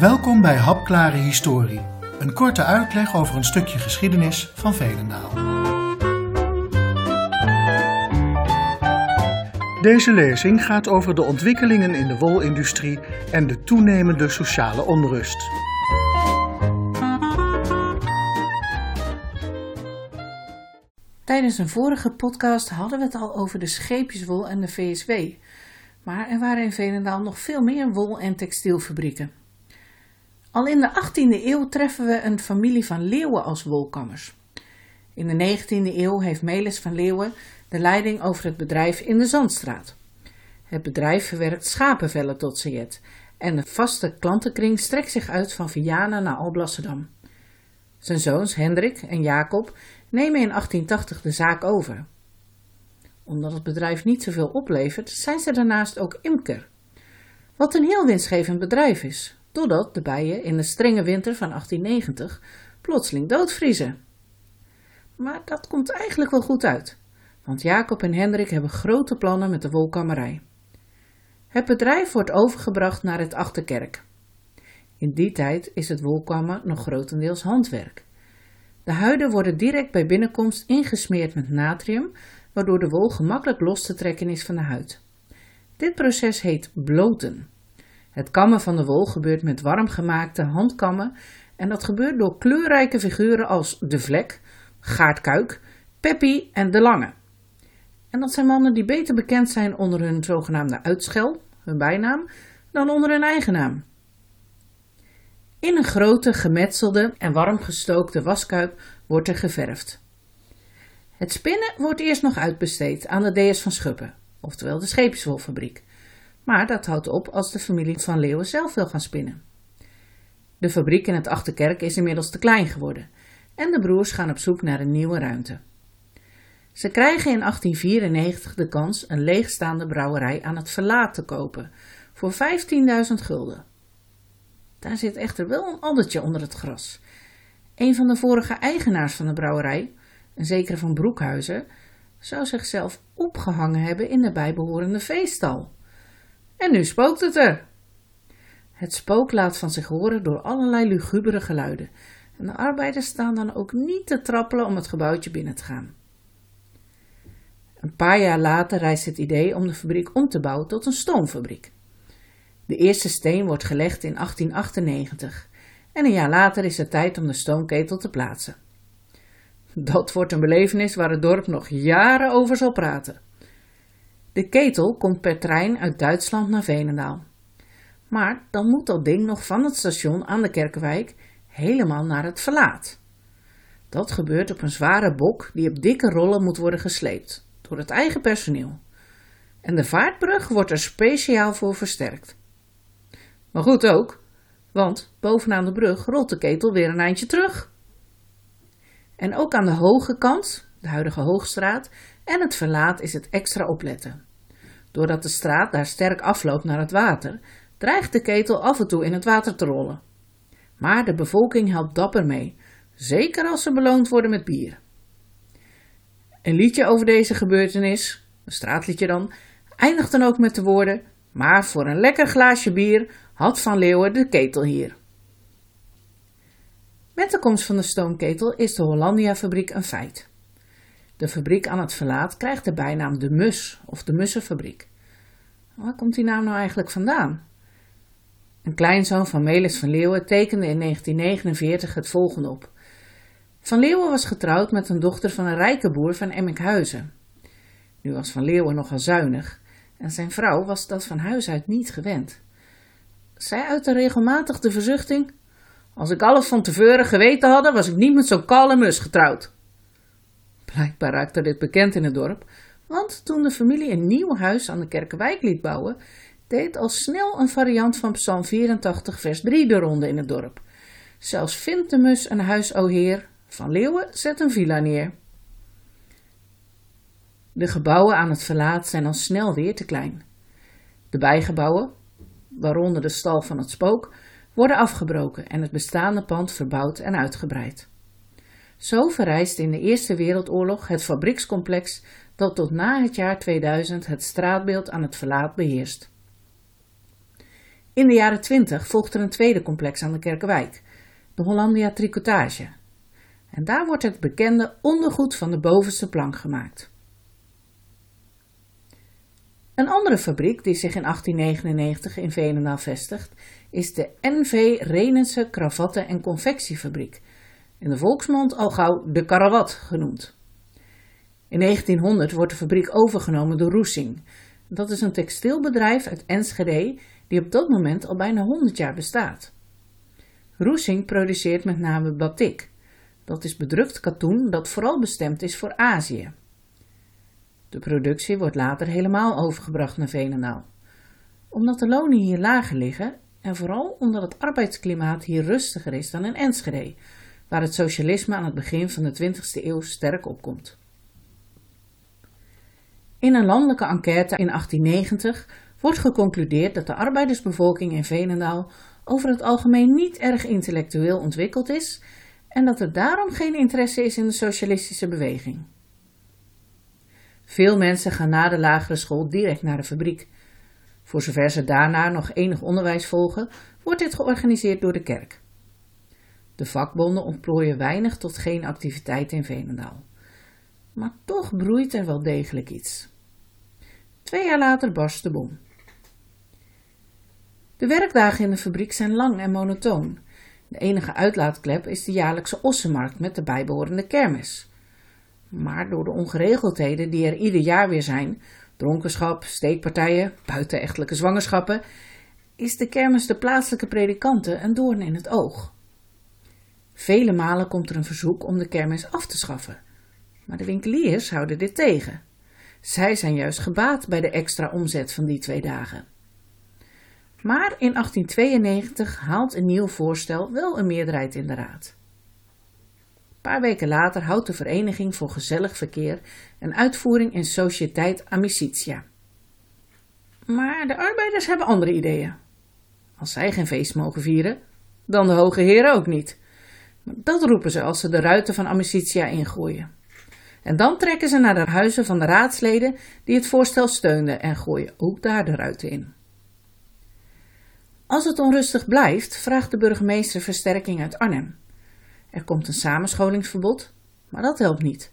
Welkom bij Hapklare Historie, een korte uitleg over een stukje geschiedenis van Veenendaal. Deze lezing gaat over de ontwikkelingen in de wolindustrie en de toenemende sociale onrust. Tijdens een vorige podcast hadden we het al over de scheepjeswol en de VSW. Maar er waren in Veenendaal nog veel meer wol- en textielfabrieken. Al in de 18e eeuw treffen we een familie van Leeuwen als wolkammers. In de 19e eeuw heeft Melis van Leeuwen de leiding over het bedrijf in de Zandstraat. Het bedrijf verwerkt schapenvellen tot sajet en de vaste klantenkring strekt zich uit van Vianen naar Alblasserdam. Zijn zoons Hendrik en Jacob nemen in 1880 de zaak over. Omdat het bedrijf niet zoveel oplevert, zijn ze daarnaast ook imker. Wat een heel winstgevend bedrijf is, doordat de bijen in de strenge winter van 1890 plotseling doodvriezen. Maar dat komt eigenlijk wel goed uit, want Jacob en Hendrik hebben grote plannen met de wolkammerij. Het bedrijf wordt overgebracht naar het Achterkerk. In die tijd is het wolkammen nog grotendeels handwerk. De huiden worden direct bij binnenkomst ingesmeerd met natrium, waardoor de wol gemakkelijk los te trekken is van de huid. Dit proces heet bloten. Het kammen van de wol gebeurt met warm gemaakte handkammen en dat gebeurt door kleurrijke figuren als de vlek, gaardkuik, Peppy en de lange. En dat zijn mannen die beter bekend zijn onder hun zogenaamde uitschel, hun bijnaam, dan onder hun eigen naam. In een grote, gemetselde en warm gestookte waskuip wordt er geverfd. Het spinnen wordt eerst nog uitbesteed aan de DS van Schuppen, oftewel de scheepjeswolfabriek. Maar dat houdt op als de familie van Leeuwen zelf wil gaan spinnen. De fabriek in het Achterkerk is inmiddels te klein geworden en de broers gaan op zoek naar een nieuwe ruimte. Ze krijgen in 1894 de kans een leegstaande brouwerij aan het verlaat te kopen voor 15.000 gulden. Daar zit echter wel een addertje onder het gras. Een van de vorige eigenaars van de brouwerij, een zekere van Broekhuizen, zou zichzelf opgehangen hebben in de bijbehorende veestal. En nu spookt het er. Het spook laat van zich horen door allerlei lugubere geluiden, en de arbeiders staan dan ook niet te trappelen om het gebouwtje binnen te gaan. Een paar jaar later rijst het idee om de fabriek om te bouwen tot een stoomfabriek. De eerste steen wordt gelegd in 1898 en een jaar later is het tijd om de stoomketel te plaatsen. Dat wordt een belevenis waar het dorp nog jaren over zal praten. De ketel komt per trein uit Duitsland naar Veenendaal. Maar dan moet dat ding nog van het station aan de Kerkenwijk helemaal naar het verlaat. Dat gebeurt op een zware bok die op dikke rollen moet worden gesleept door het eigen personeel. En de vaartbrug wordt er speciaal voor versterkt. Maar goed ook, want bovenaan de brug rolt de ketel weer een eindje terug. En ook aan de hoge kant, de huidige Hoogstraat, en het verlaat is het extra opletten. Doordat de straat daar sterk afloopt naar het water, dreigt de ketel af en toe in het water te rollen. Maar de bevolking helpt dapper mee, zeker als ze beloond worden met bier. Een liedje over deze gebeurtenis, een straatliedje dan, eindigt dan ook met de woorden: Maar voor een lekker glaasje bier had Van Leeuwen de ketel hier. Met de komst van de stoomketel is de Hollandia-fabriek een feit. De fabriek aan het verlaat krijgt de bijnaam de Mus of de Mussenfabriek. Waar komt die naam nou eigenlijk vandaan? Een kleinzoon van Melis van Leeuwen tekende in 1949 het volgende op. Van Leeuwen was getrouwd met een dochter van een rijke boer van Emmikhuizen. Nu was Van Leeuwen nogal zuinig en zijn vrouw was dat van huis uit niet gewend. Zij uitte regelmatig de verzuchting: Als ik alles van tevoren geweten had, was ik niet met zo'n kalle mus getrouwd. Blijkbaar raakte dit bekend in het dorp, want toen de familie een nieuw huis aan de Kerkenwijk liet bouwen, deed al snel een variant van Psalm 84, vers 3 de ronde in het dorp. Zelfs vindt de mus een huis, o Heer, van Leeuwen zet een villa neer. De gebouwen aan het verlaat zijn al snel weer te klein. De bijgebouwen, waaronder de stal van het spook, worden afgebroken en het bestaande pand verbouwd en uitgebreid. Zo verrijst in de Eerste Wereldoorlog het fabriekscomplex dat tot na het jaar 2000 het straatbeeld aan het verlaat beheerst. In de jaren 20 volgt er een tweede complex aan de Kerkenwijk, de Hollandia Tricotage. En daar wordt het bekende ondergoed van de bovenste plank gemaakt. Een andere fabriek die zich in 1899 in Veenendaal vestigt, is de NV Renense Kravatten- en Confectiefabriek, in de volksmond al gauw de Karawat genoemd. In 1900 wordt de fabriek overgenomen door Roesing. Dat is een textielbedrijf uit Enschede die op dat moment al bijna 100 jaar bestaat. Roesing produceert met name batik. Dat is bedrukt katoen dat vooral bestemd is voor Azië. De productie wordt later helemaal overgebracht naar Veenendaal. Omdat de lonen hier lager liggen en vooral omdat het arbeidsklimaat hier rustiger is dan in Enschede, waar het socialisme aan het begin van de 20e eeuw sterk opkomt. In een landelijke enquête in 1890 wordt geconcludeerd dat de arbeidersbevolking in Veenendaal over het algemeen niet erg intellectueel ontwikkeld is en dat er daarom geen interesse is in de socialistische beweging. Veel mensen gaan na de lagere school direct naar de fabriek. Voor zover ze daarna nog enig onderwijs volgen, wordt dit georganiseerd door de kerk. De vakbonden ontplooien weinig tot geen activiteit in Veenendaal. Maar toch broeit er wel degelijk iets. Twee jaar later barst de bom. De werkdagen in de fabriek zijn lang en monotoon. De enige uitlaatklep is de jaarlijkse ossenmarkt met de bijbehorende kermis. Maar door de ongeregeldheden die er ieder jaar weer zijn, dronkenschap, steekpartijen, buitenechtelijke zwangerschappen, is de kermis de plaatselijke predikanten een doorn in het oog. Vele malen komt er een verzoek om de kermis af te schaffen, maar de winkeliers houden dit tegen. Zij zijn juist gebaat bij de extra omzet van die twee dagen. Maar in 1892 haalt een nieuw voorstel wel een meerderheid in de raad. Een paar weken later houdt de Vereniging voor Gezellig Verkeer een uitvoering in Sociëteit Amicitia. Maar de arbeiders hebben andere ideeën. Als zij geen feest mogen vieren, dan de hoge heren ook niet. Dat roepen ze als ze de ruiten van Amicitia ingooien. En dan trekken ze naar de huizen van de raadsleden die het voorstel steunden en gooien ook daar de ruiten in. Als het onrustig blijft, vraagt de burgemeester versterking uit Arnhem. Er komt een samenscholingsverbod, maar dat helpt niet,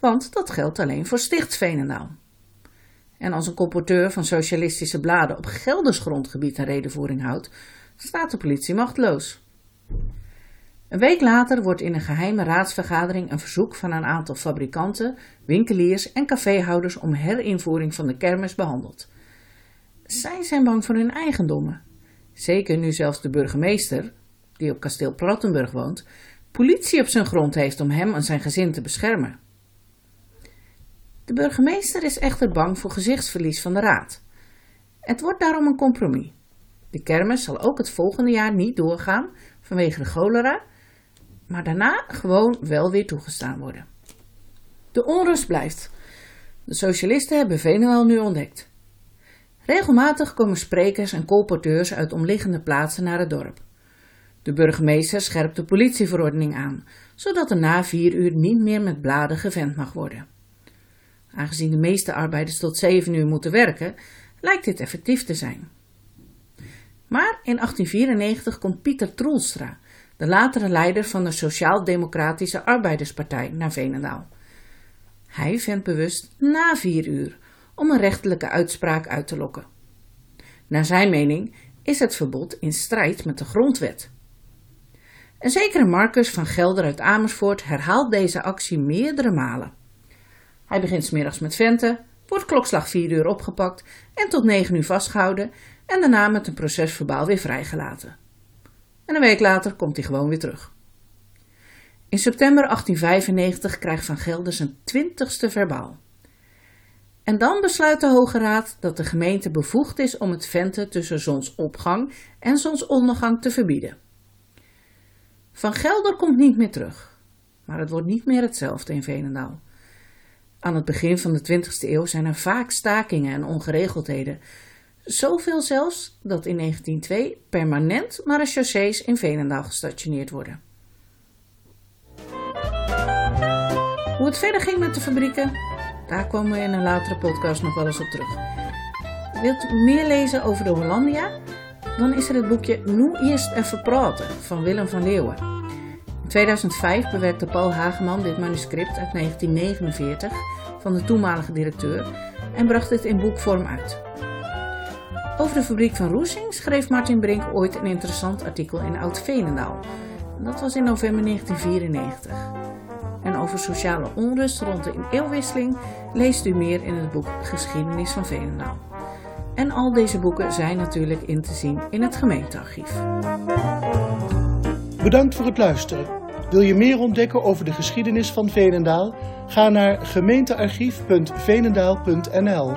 want dat geldt alleen voor Sticht Veenendaal. En als een colporteur van socialistische bladen op Gelders grondgebied een redenvoering houdt, staat de politie machteloos. Een week later wordt in een geheime raadsvergadering een verzoek van een aantal fabrikanten, winkeliers en caféhouders om herinvoering van de kermis behandeld. Zij zijn bang voor hun eigendommen. Zeker nu zelfs de burgemeester, die op kasteel Prattenburg woont, politie op zijn grond heeft om hem en zijn gezin te beschermen. De burgemeester is echter bang voor gezichtsverlies van de raad. Het wordt daarom een compromis. De kermis zal ook het volgende jaar niet doorgaan vanwege de cholera, maar daarna gewoon wel weer toegestaan worden. De onrust blijft. De socialisten hebben Venezuela nu ontdekt. Regelmatig komen sprekers en colporteurs uit omliggende plaatsen naar het dorp. De burgemeester scherpt de politieverordening aan, zodat er na vier uur niet meer met bladen gevent mag worden. Aangezien de meeste arbeiders tot zeven uur moeten werken, lijkt dit effectief te zijn. Maar in 1894 komt Pieter Troelstra, de latere leider van de Sociaal-Democratische Arbeiderspartij, naar Venendaal. Hij vindt bewust na vier uur om een rechtelijke uitspraak uit te lokken. Naar zijn mening is het verbod in strijd met de grondwet. Een zekere Marcus van Gelder uit Amersfoort herhaalt deze actie meerdere malen. Hij begint smiddags met venten, wordt klokslag 4 uur opgepakt en tot 9 uur vastgehouden en daarna met een procesverbaal weer vrijgelaten. En een week later komt hij gewoon weer terug. In september 1895 krijgt Van Gelder zijn twintigste verbaal. En dan besluit de Hoge Raad dat de gemeente bevoegd is om het venten tussen zonsopgang en zonsondergang te verbieden. Van Gelder komt niet meer terug, maar het wordt niet meer hetzelfde in Veenendaal. Aan het begin van de 20e eeuw zijn er vaak stakingen en ongeregeldheden. Zoveel zelfs dat in 1902 permanent marechaussees in Veenendaal gestationeerd worden. Hoe het verder ging met de fabrieken, daar komen we in een latere podcast nog wel eens op terug. Wilt u meer lezen over de Hollandia? dan is er het boekje Nu eerst even praten van Willem van Leeuwen. In 2005 bewerkte Paul Hageman dit manuscript uit 1949 van de toenmalige directeur en bracht het in boekvorm uit. Over de fabriek van Roesing schreef Martin Brink ooit een interessant artikel in Oud-Veenendaal. Dat was in november 1994. En over sociale onrust rond de eeuwwisseling leest u meer in het boek Geschiedenis van Veenendaal. En al deze boeken zijn natuurlijk in te zien in het gemeentearchief. Bedankt voor het luisteren. Wil je meer ontdekken over de geschiedenis van Veenendaal? Ga naar gemeentearchief.veenendaal.nl